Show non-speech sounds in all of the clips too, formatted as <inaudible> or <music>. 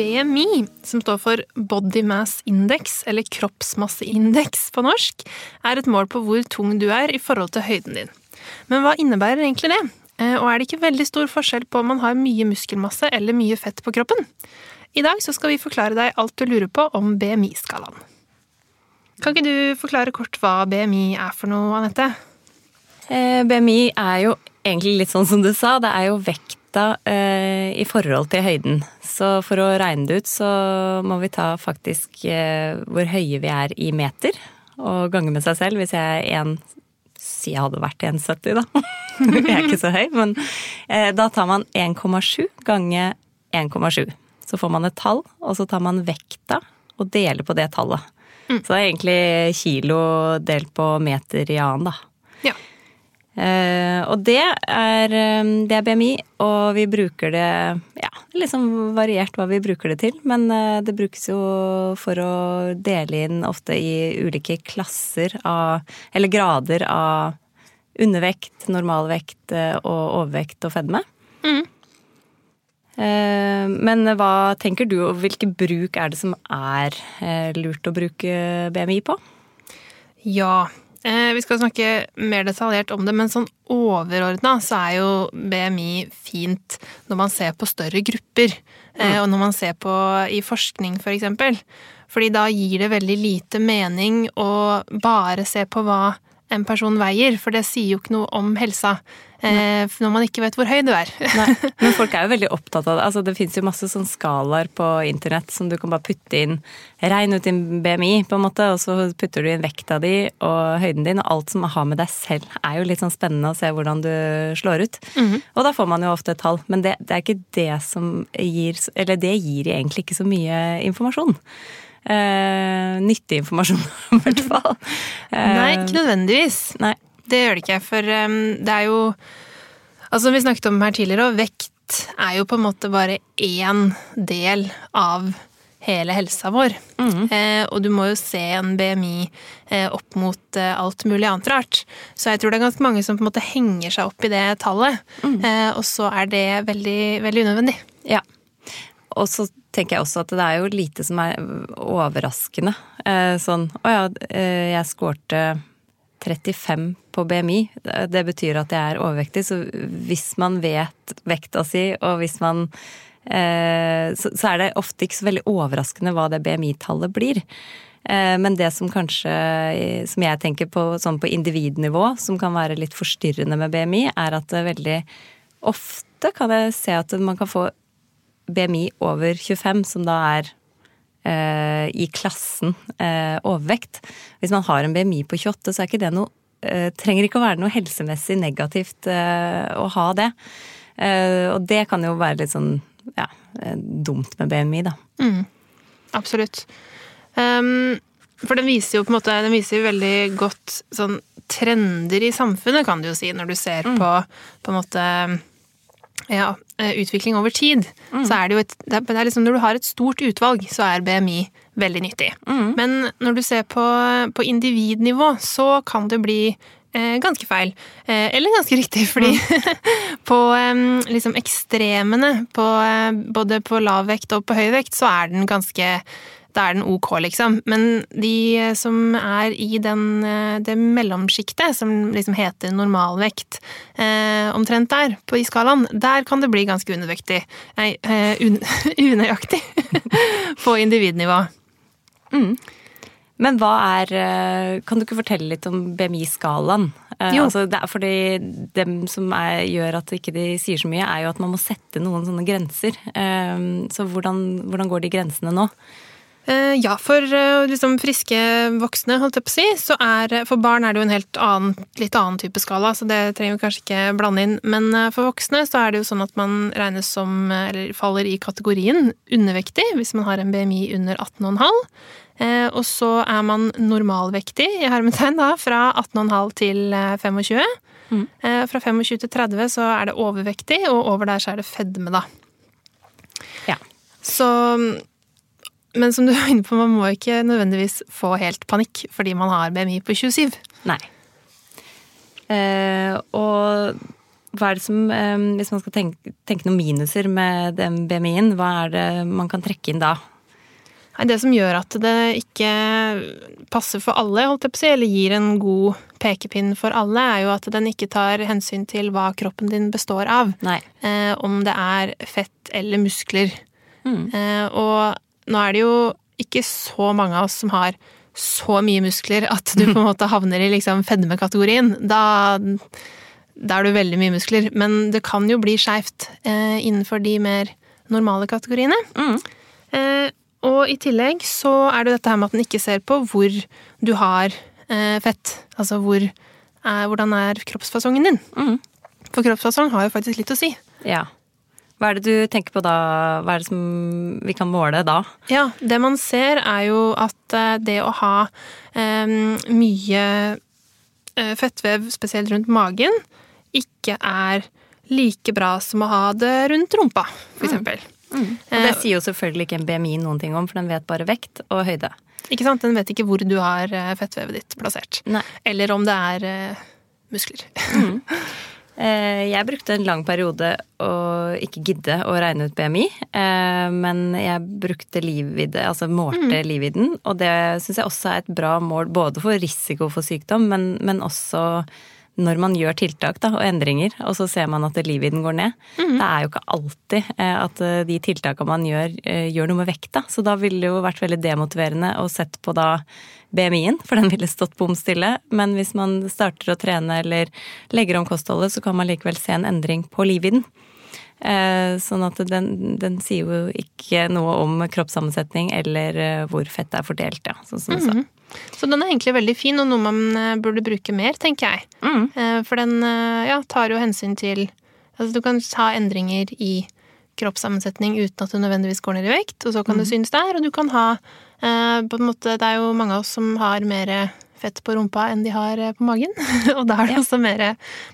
BMI, som står for Body Mass Index, eller kroppsmasseindeks på norsk, er et mål på hvor tung du er i forhold til høyden din. Men hva innebærer egentlig det? Eh, og er det ikke veldig stor forskjell på om man har mye muskelmasse eller mye fett på kroppen? I dag skal vi forklare deg alt du lurer på om BMI-skalaen. Kan ikke du forklare kort hva BMI er for noe, Anette? Eh, BMI er jo egentlig litt sånn som du sa, det er jo vekta eh, i forhold til høyden. Så for å regne det ut, så må vi ta faktisk eh, hvor høye vi er i meter, og gange med seg selv. Hvis jeg er en Si jeg hadde vært 1,70, da. <laughs> jeg er ikke så høy, men eh, da tar man 1,7 gange 1,7. Så får man et tall, og så tar man vekta og deler på det tallet. Mm. Så det er egentlig kilo delt på meter i annen, da. Ja. Eh, og det er, eh, det er, BMI, og vi bruker det Ja, liksom variert hva vi bruker det til. Men eh, det brukes jo for å dele inn ofte i ulike klasser av Eller grader av undervekt, normalvekt og overvekt og fedme. Mm. Men hva tenker du, og hvilke bruk er det som er lurt å bruke BMI på? Ja, eh, vi skal snakke mer detaljert om det, men sånn overordna så er jo BMI fint når man ser på større grupper. Mm. Og når man ser på i forskning, for eksempel. Fordi da gir det veldig lite mening å bare se på hva en person veier, for det sier jo ikke noe om helsa. Eh, når man ikke vet hvor høy du er. Nei, <laughs> Men folk er jo veldig opptatt av det. Altså, det fins jo masse sånn skalaer på internett som du kan bare putte inn Regn ut din BMI, på en måte, og så putter du inn vekta di og høyden din. Og alt som har med deg selv, er jo litt sånn spennende å se hvordan du slår ut. Mm -hmm. Og da får man jo ofte et tall. Men det, det er ikke det som gir Eller det gir egentlig ikke så mye informasjon. Eh, nyttig informasjon, <laughs> i hvert fall. Eh, Nei, ikke nødvendigvis. Nei. Det gjør det ikke, for um, det er jo Altså, som vi snakket om her tidligere, og vekt er jo på en måte bare én del av hele helsa vår. Mm. Eh, og du må jo se en BMI eh, opp mot eh, alt mulig annet rart. Så jeg tror det er ganske mange som på en måte henger seg opp i det tallet. Mm. Eh, og så er det veldig, veldig unødvendig. Ja. Og så tenker jeg også at det er jo lite som er overraskende. Eh, sånn å ja, eh, jeg skårte 35 på BMI. Det betyr at jeg er overvektig. Så hvis man vet vekta si, og hvis man eh, så, er det ofte ikke så veldig overraskende hva det BMI-tallet blir. Eh, men det som kanskje, som jeg tenker på sånn på individnivå, som kan være litt forstyrrende med BMI, er at det veldig ofte kan jeg se at man kan få BMI over 25, som da er Eh, i klassen eh, overvekt. Hvis man har en BMI på 28, så er ikke det noe eh, Trenger ikke å være noe helsemessig negativt å ha det. Og det kan jo være litt sånn ja, dumt med BMI, da. Mm, absolutt. Um, for den viser jo på en måte Den viser jo veldig godt sånn trender i samfunnet, kan du jo si, når du ser mm. på på en måte ja, eh, utvikling over tid, mm. så er det jo et det er liksom Når du har et stort utvalg, så er BMI veldig nyttig. Mm. Men når du ser på, på, individnivå, så kan det bli eh, ganske feil. Eh, eller ganske riktig, fordi mm. <laughs> på eh, liksom ekstremene, på, eh, både på lav vekt og på høy vekt, så er den ganske da er den ok, liksom. Men de som er i den, eh, det mellomsjiktet, som liksom heter normalvekt, eh, omtrent der, på i skalaen, der kan det bli ganske undervektig. Nei, eh, un, <laughs> unøyaktig <laughs> på individnivå. Mm. Men hva er eh, Kan du ikke fortelle litt om BMI-skalaen? Eh. Altså, det er fordi dem som er, gjør at ikke de sier så mye, er jo at man må sette noen sånne grenser. Så hvordan, hvordan går de grensene nå? Eh, ja, for eh, liksom friske voksne, holdt jeg på å si, så er For barn er det jo en helt annen, litt annen type skala, så det trenger vi kanskje ikke blande inn. Men eh, for voksne så er det jo sånn at man regnes som, eller faller i kategorien undervektig hvis man har en BMI under 18,5. Og så er man normalvektig, i hermetegn, da, fra 18,5 til 25. Mm. Fra 25 til 30 så er det overvektig, og over der så er det fedme, da. Ja. Så men som du var inne på, man må ikke nødvendigvis få helt panikk fordi man har BMI på 27. Nei. Eh, og hva er det som eh, Hvis man skal tenke, tenke, noen minuser med den BMI-en, hva er det man kan trekke inn da? Nei, Det som gjør at det ikke passer for alle, holdt jeg på å si, eller gir en god pekepinn for alle, er jo at den ikke tar hensyn til hva kroppen din består av. Eh, om det er fett eller muskler. Mm. Eh, og nå er det jo ikke så mange av oss som har så mye muskler at du på en <laughs> måte havner i liksom fedmekategorien. Da, da er du veldig mye muskler. Men det kan jo bli skeivt eh, innenfor de mer normale kategoriene. Mm. Eh, og i tillegg så er det dette her med at den ikke ser på hvor du har eh, fett. Altså hvor, er, hvordan er kroppsfasongen din. Mm. For kroppsfasong har jo faktisk litt å si. Ja. Hva er det du tenker på da? Hva er det som vi kan måle da? Ja, det man ser er jo at eh, det å ha um, mye eh, fettvev, spesielt rundt magen, ikke er like bra som å ha det rundt rumpa, for mm. eksempel. Mm. Mm. Og det sier jo selvfølgelig ikke en BMI noen ting om, for den vet bare vekt og høyde. Ikke sant? Den vet ikke hvor du har fettvevet ditt plassert. Nei. Eller om det er muskler. Mm. <laughs> Eh, jeg brukte en lang periode å ikke gidde å regne ut BMI, eh, men jeg brukte livvidde, altså målte mm. livvidden, og det syns jeg også er et bra mål både for risiko for sykdom, men, men også når man gjør tiltak da, og endringer, og så ser man at livviden går ned. Mm. Det er jo ikke alltid eh, at de tiltakene man gjør, gjør noe med vekta. Så da ville det jo vært veldig demotiverende å sett på da BMI-en, for den ville stått bom stille. Men hvis man starter å trene eller legger om kostholdet, så kan man likevel se en endring på livviden. Eh, sånn at den, den, sier jo ikke noe om kroppssammensetning eller eh, hvor fettet er fordelt, ja. Sånn som du sa. Mhm. Så den er egentlig veldig fin, og noe man eh, burde bruke mer, tenker jeg. Mm. For den ja, tar jo hensyn til Altså du kan ha endringer i kroppssammensetning uten at du nødvendigvis går ned i vekt, og så kan mm. det synes der, og du kan ha Eh, på en måte, det er jo mange av oss som har mer fett på rumpa enn de har eh, på magen. <laughs> og da er det ja. også mer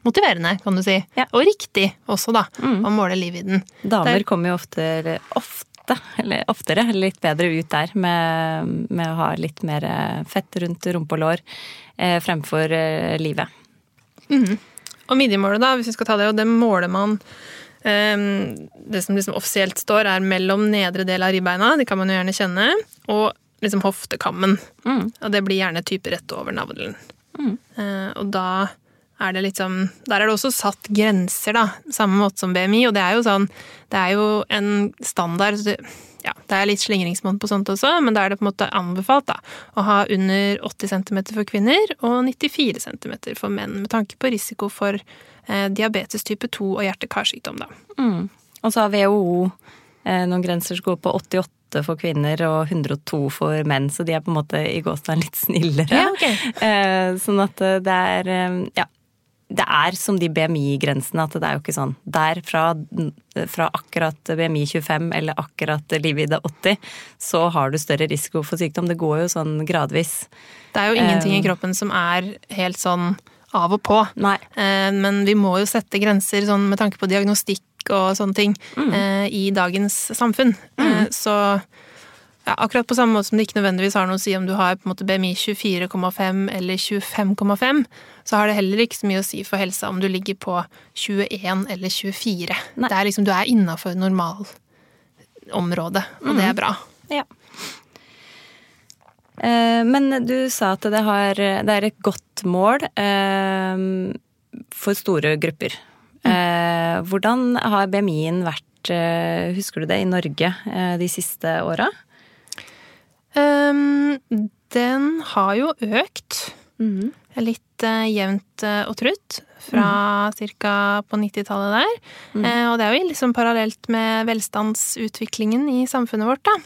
motiverende, kan du si. Ja. Og riktig også, da, mm. å måle livvidden. Damer Der... kommer jo ofte, ofte, eller oftere, litt bedre ut der med, med å ha litt mer fett rundt rumpe og lår eh, fremfor eh, livet. Mm. Og midjemålet, da, hvis vi skal ta det, og det måler man Ehm, det som liksom offisielt står, er mellom nedre del av ribbeina, det kan man jo gjerne kjenne, og liksom hoftekammen. Mm. Og det blir gjerne type rett over navlen. Mm. Eh, og da er det liksom Der er det også satt grenser, da. Samme måte som BMI. Og det er jo sånn Det er jo en standard ja, det er litt slingringsmonn på sånt også, men da er det på en måte anbefalt da, å ha under 80 cm for kvinner og 94 cm for menn, med tanke på risiko for eh, diabetes type 2 og hjerte-karsykdom. Mm. Og så har WHO eh, noen grenser som går på 88 for kvinner og 102 for menn, så de er på en måte i gåstegn litt snillere. Ja, okay. eh, sånn at eh, det er eh, Ja. Det er som de BMI-grensene, at det er jo ikke sånn der fra, fra akkurat BMI 25 eller akkurat livvidde 80, så har du større risiko for sykdom. Det går jo sånn gradvis. Det er jo ingenting i kroppen som er helt sånn av og på. Nei. Eh, men vi må jo sette grenser sånn med tanke på diagnostikk og sånne ting mm. Eh, i dagens samfunn. Eh, mm. Så ja, akkurat på samme måte som det ikke nødvendigvis har noe å si om du har på en måte BMI 24,5 eller 25,5, så har det heller ikke så mye å si for helsa om du ligger på 21 eller 24. Nei. Det er liksom, du er innafor normalområdet, og mm. det er bra. Ja. Men du sa at det, har, det er et godt mål eh, for store grupper. Mm. <laughs> Hvordan har BMI-en vært, eh, husker du det, i Norge de siste åra? Um, den har jo økt. Mm. Litt uh, jevnt uh, og trutt fra mm. ca. på 90-tallet der. Mm. Uh, og det er jo liksom parallelt med velstandsutviklingen i samfunnet vårt, da.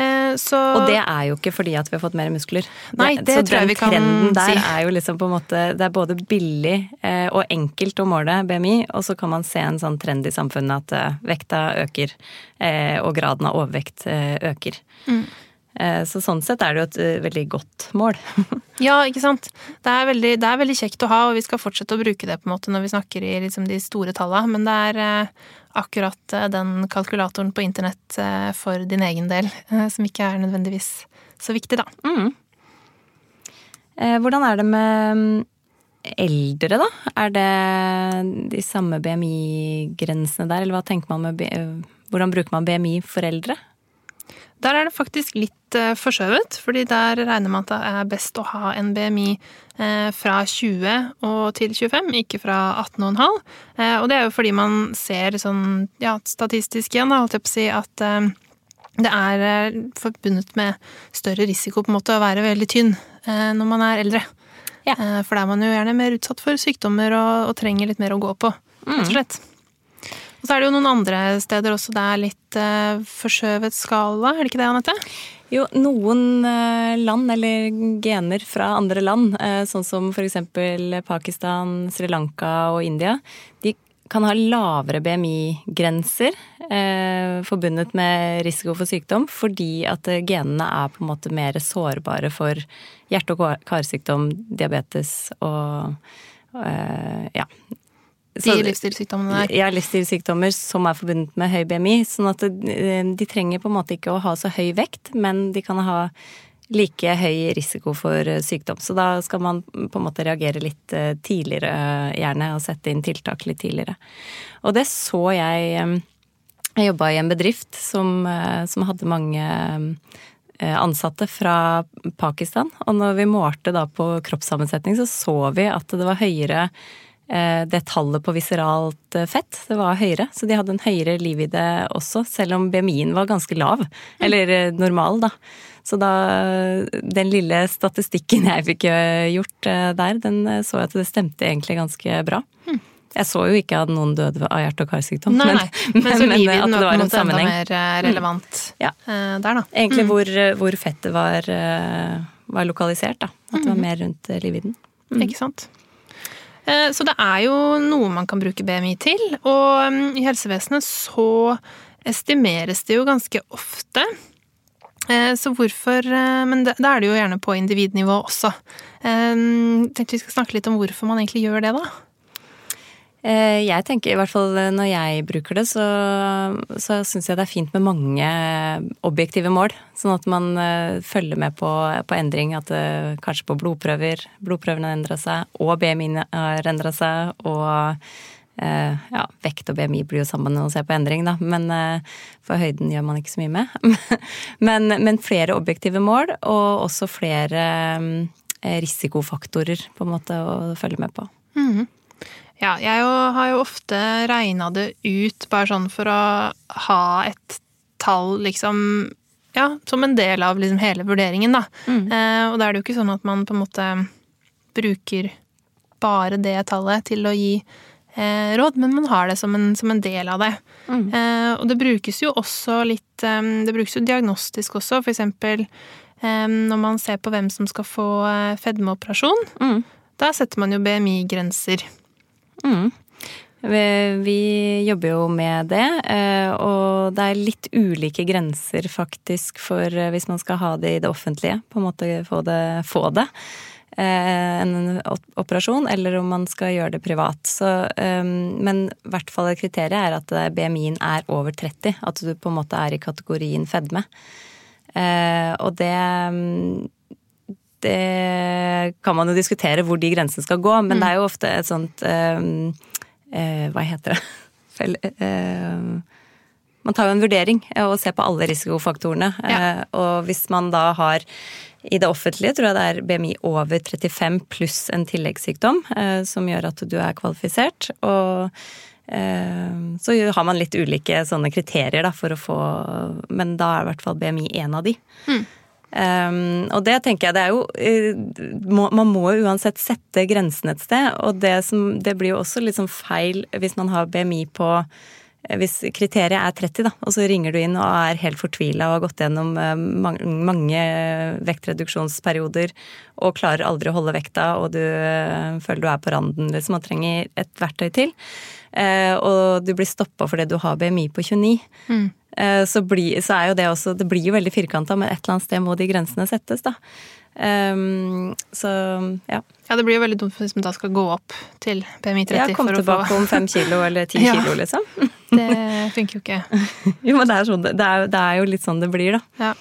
Eh, så Og det er jo ikke fordi at vi har fått mer muskler. Nei, det så tror jeg vi kan trenden der er jo liksom på en måte Det er både billig eh, og enkelt å måle BMI, og så kan man se en sånn trend i samfunnet at eh, vekta øker, og graden av overvekt øker. Mm. Eh, så sånn sett er det jo et eh, veldig godt mål. <laughs> Ja, ikke sant. Det er, veldig, det er veldig kjekt å ha, og vi skal fortsette å bruke det på en måte når vi snakker i liksom de store tallene, men det er eh, akkurat den kalkulatoren på internett for din egen del <laughs> som ikke er nødvendigvis så viktig, da. Mm. Hvordan er det med mm, eldre, da? Er det de samme BMI-grensene der, eller hva tenker man med Hvordan bruker man BMI for eldre? Der er det faktisk litt eh, forskjøvet, fordi der regner man at det er best å ha en BMI eh, fra 20 og til 25, ikke fra 18,5. Eh, og det er jo fordi man ser sånn, ja, statistisk igjen, holdt jeg på å si, at det er forbundet med større risiko på en måte å være veldig tynn når man er eldre. Ja. For da er man jo gjerne mer utsatt for sykdommer og, og trenger litt mer å gå på, rett og slett. Og så er det jo noen andre steder også det er litt uh, forskjøvet skala, er det ikke det, Anette? Jo, noen eh, land eller gener fra andre land, eh, sånn som f.eks. Pakistan, Sri Lanka og India, de kan ha lavere BMI-grenser eh, forbundet med risiko for sykdom, fordi at genene er på en måte mer sårbare for hjerte- og karsykdom, diabetes og eh, ja. De livsstilssykdommene der. ja, livsstilssykdommer som er forbundet med høy BMI. Sånn at eh, de trenger på en måte ikke å ha så høy vekt, men de kan ha like høy risiko for eh, sykdom. Så da skal man på en måte reagere litt eh, tidligere, gjerne, og sette inn tiltak litt tidligere. Og det så jeg Jeg jobba i en bedrift som, som hadde mange ansatte fra Pakistan. Og når vi målte da på kroppssammensetning, så så vi at det var høyere det tallet på viseralt eh, fett, det var høyere. Så de hadde en høyere liv-ID også, selv om BMI-en var ganske lav. Eller eh, normal, da. Så da Den lille statistikken jeg fikk eh, gjort eh, der, den eh, så jeg at det stemte egentlig ganske bra. Jeg så jo ikke at noen døde av hjerte- og karsykdom, Nei, men, nei. Men <laughs> men at det var en en måte enda sammenheng. mer relevant mm. Ja. eh, der, da. Egentlig hvor, hvor fettet var, eh, var lokalisert, da. At det var mer rundt livvidden. Mm. Ikke sant? Eh, Så det er jo noe man kan bruke BMI til, og mm, i helsevesenet så estimeres det jo ganske ofte. Eh, Så hvorfor eh, Men da er det jo gjerne på individnivå også. Jeg Tenkte vi skal snakke litt om hvorfor man egentlig gjør det, da. Eh, Jeg tenker i hvert fall eh, når jeg bruker det, så, så syns jeg det er fint med mange objektive mål. Sånn at man eh, følger med på, på endring. At det, kanskje på blodprøver. Blodprøvene har endra seg, og BMI har endra seg. Og ja, vekt og BMI blir jo sammen når man ser på endring, da. Men for høyden gjør man ikke så mye med. <laughs> men, men flere objektive mål, og også flere risikofaktorer på en måte å følge med på. Ja, jeg har jo ofte regna det ut bare sånn for å ha et tall, liksom Ja, som en del av liksom hele vurderingen, da. Eh, og da er det jo ikke sånn at man på en måte bruker bare det tallet til å gi eh, råd, men man har det som en, som en del av det. Eh, og det brukes jo også litt eh, Det brukes jo diagnostisk også, for eksempel eh, når man ser på hvem som skal få eh, fedmeoperasjon. Mm. Da setter man jo BMI-grenser. Mm. Vi, jobber jo med det, eh, og det er litt ulike grenser faktisk for eh, hvis man skal ha det i det offentlige, på en måte få det, få det. eh, En operasjon, eller om man skal gjøre det privat. Så, men i hvert fall kriteriet er at BMI-en er over 30. At du på en måte er i kategorien fedme. Og det mm, det kan man jo diskutere hvor de grensene skal gå, men det er jo ofte et sånt øh, øh, Hva heter det? <laughs> Fel, øh, man tar jo en vurdering eh, og ser på alle risikofaktorene. Ja. Eh, og hvis man da har i det offentlige tror jeg det er BMI over 35 pluss en tilleggssykdom eh, som gjør at du er kvalifisert. Og eh, så har man litt ulike sånne kriterier da, for å få Men da er i hvert fall BMI en av de. Um, og det tenker jeg det er jo uh, må, Man må uansett sette grensen et sted. Og det, som, det blir jo også litt sånn feil hvis man har BMI på hvis kriteriet er 30, da, og så ringer du inn og er helt fortvila og har gått gjennom eh, mange vektreduksjonsperioder og klarer aldri å holde vekta, og du eh, føler du er på randen liksom, og trenger et verktøy til, eh, og du blir stoppa fordi du har BMI på 29, mm. så, blir, så, er jo det også Det blir jo veldig firkanta, men et eller annet sted må de grensene settes, da. Um, så ja. Ja, det blir jo veldig dumt hvis man da skal gå opp til BMI 30. Ja, komme tilbake få... om fem kilo eller ti <laughs> ja. kilo, liksom. <laughs> det funker jo ikke. <laughs> jo, men det er, sånn, det, er, det er, jo litt sånn det blir, da. Ja.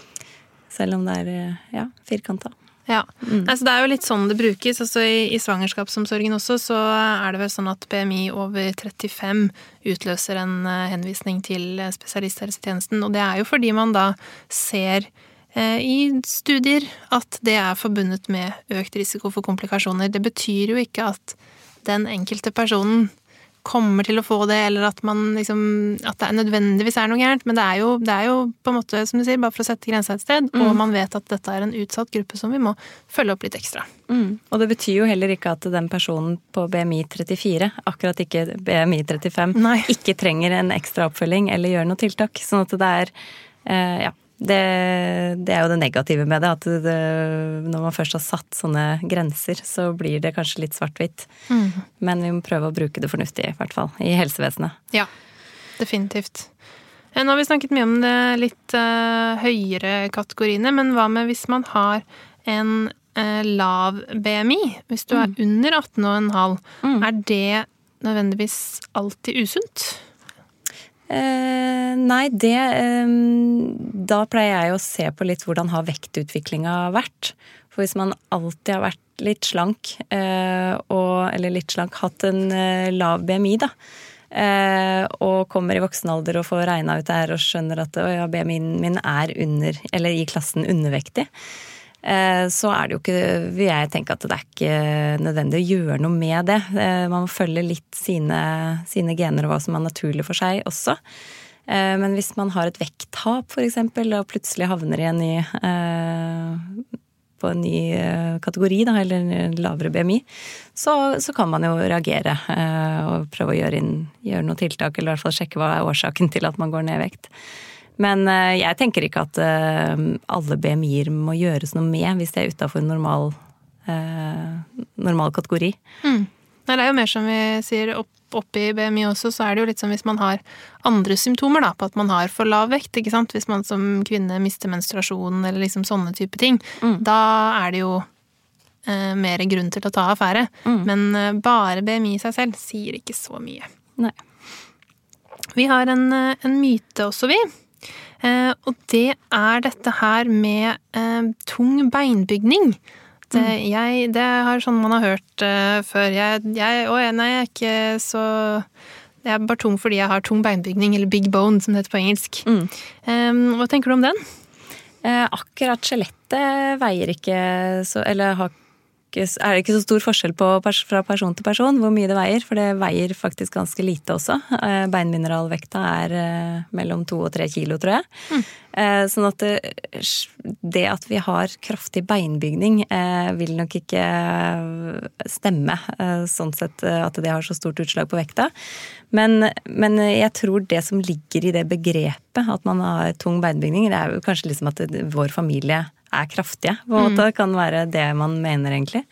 Selv om det er ja, firkanta. Ja. Mm. Altså, det er jo litt sånn det brukes. Altså, i, I svangerskapsomsorgen også så er det vel sånn at BMI over 35 utløser en uh, henvisning til spesialisthelsetjenesten. Og det er jo fordi man da ser uh, i studier at det er forbundet med økt risiko for komplikasjoner. Det betyr jo ikke at den enkelte personen kommer til å få det, eller at, man liksom, at det nødvendigvis er noe gærent. Men det er, jo, det er, jo, på en måte, som du sier, bare for å sette grensa et sted. Mm. Og man vet at dette er en utsatt gruppe som vi må følge opp litt ekstra. Mm. Og det betyr jo heller ikke at den personen på BMI 34, akkurat ikke BMI 35, Nei. ikke trenger en ekstra oppfølging eller gjør noe tiltak. Sånn at det er eh, ja, det, det, er jo det negative med det. At det, når man først har satt sånne grenser, så blir det kanskje litt svart-hvitt. Mm. Men vi må prøve å bruke det fornuftig, i hvert fall. I helsevesenet. Ja, definitivt. Eh, nå har vi snakket mye om det litt uh, høyere kategoriene, men hva med hvis man har en uh, lav BMI? Hvis du mm. er under 18,5, mm. er det nødvendigvis alltid usunt? Eh, nei, det eh, Da pleier jeg å se på litt hvordan har vektutviklinga vært. For hvis man alltid har vært litt slank, eh, og, eller litt slank, hatt en lav BMI, da, og kommer i voksen alder og får regna ut det her og skjønner at BMI-en min er under, eller i klassen undervektig, så er det jo ikke Vil jeg tenke at det er ikke nødvendig å gjøre noe med det. Eh, man må følge litt sine, sine gener og hva som er naturlig for seg også. Eh, men hvis man har et vekttap, f.eks., og plutselig havner i en ny på en ny kategori, da, eller en lavere BMI, så, så, kan man jo reagere og prøve å gjøre, inn, gjøre noen tiltak, eller i hvert fall sjekke hva er årsaken til at man går ned i vekt. Men eh, jeg tenker ikke at eh, alle BMI-er må gjøres noe med hvis de er utafor normal, eh, normal kategori. Mm. Det er jo mer som vi sier opp, oppi BMI også, så er det jo litt som hvis man har andre symptomer da, på at man har for lav vekt. ikke sant? Hvis man som kvinne mister menstruasjonen eller liksom sånne type ting. Mm. Da er det jo eh, mer grunn til å ta affære. Mm. Men eh, bare BMI i seg selv sier ikke så mye. Nei. Vi har en, en myte også, vi. Eh, og det er dette her med eh, tung beinbygning. Det, mm. jeg, det er sånn man har hørt uh, før. Jeg, jeg, å, nei, jeg er ikke så Jeg er bare tung fordi jeg har tung beinbygning, eller big bone, som det heter på engelsk. Mm. Um, hva tenker du om den? Eh, akkurat skjelettet veier ikke så Eller har er det ikke så stor forskjell på fra person til person hvor mye det veier, for det veier faktisk ganske lite også. Eh, beinmineralvekta er eh, mellom to og tre kilo, tror jeg. Mm. Eh, sånn at det, det, at vi har kraftig beinbygning vil nok ikke stemme, sånn sett at det har så stort utslag på vekta. Men, men jeg tror det som ligger i det begrepet, at man har tung beinbygning, det er jo kanskje liksom at vår familie er kraftige. på en måte, mm. kan være det man mener, egentlig.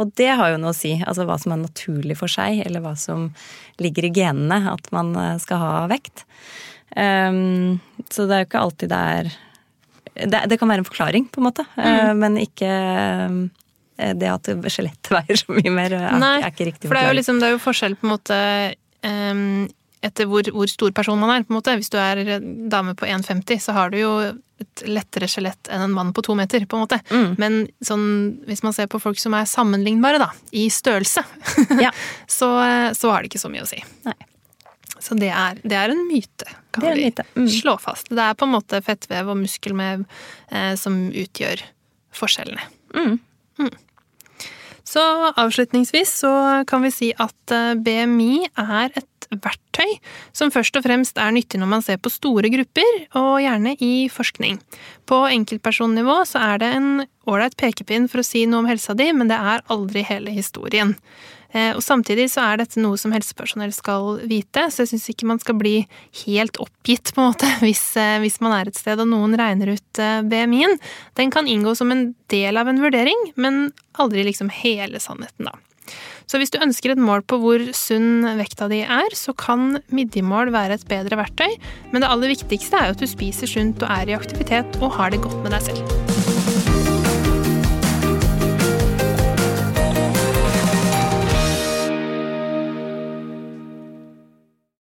Og det har jo noe å si. Altså hva som er naturlig for seg, eller hva som ligger i genene. At man eh, skal ha vekt. Um, så det er jo ikke alltid det er det, det, kan være en forklaring, på en måte. Mm. Uh, men ikke uh, det at skjelettet <laughs> veier så mye mer, er, Nei, er ikke riktig. For det er jo, liksom, det er jo forskjell på en måte um, etter hvor, hvor, stor person man er. på en måte. Hvis du er dame på 1,50, så har du jo et lettere skjelett enn en mann på to meter, på en måte. Mm. Men sånn, hvis man ser på folk som er sammenlignbare, da, i størrelse, <laughs> ja. så, så, har det ikke så mye å si. Nei. Så det er, det er, en myte, kan vi mm. slå fast. Det er på en måte fettvev og muskelmev eh, som utgjør forskjellene. Mm. Så avslutningsvis så kan vi si at eh, BMI er et verktøy som først og fremst er nyttig når man ser på store grupper, og gjerne i forskning. På enkeltpersonnivå så er det en ålreit pekepinn for å si noe om helsa di, men det er aldri hele historien. Eh, og samtidig så er dette noe som helsepersonell skal vite, så jeg syns ikke man skal bli helt oppgitt, på en måte, <laughs> hvis, eh, hvis man er et sted og noen regner ut BMI-en. Den kan inngå som en del av en vurdering, men aldri liksom hele sannheten, da. Så hvis du ønsker et mål på hvor sunn vekta di er, så kan midjemål være et bedre verktøy, men det aller viktigste er jo at du spiser sunt og er i aktivitet og har det godt med deg selv.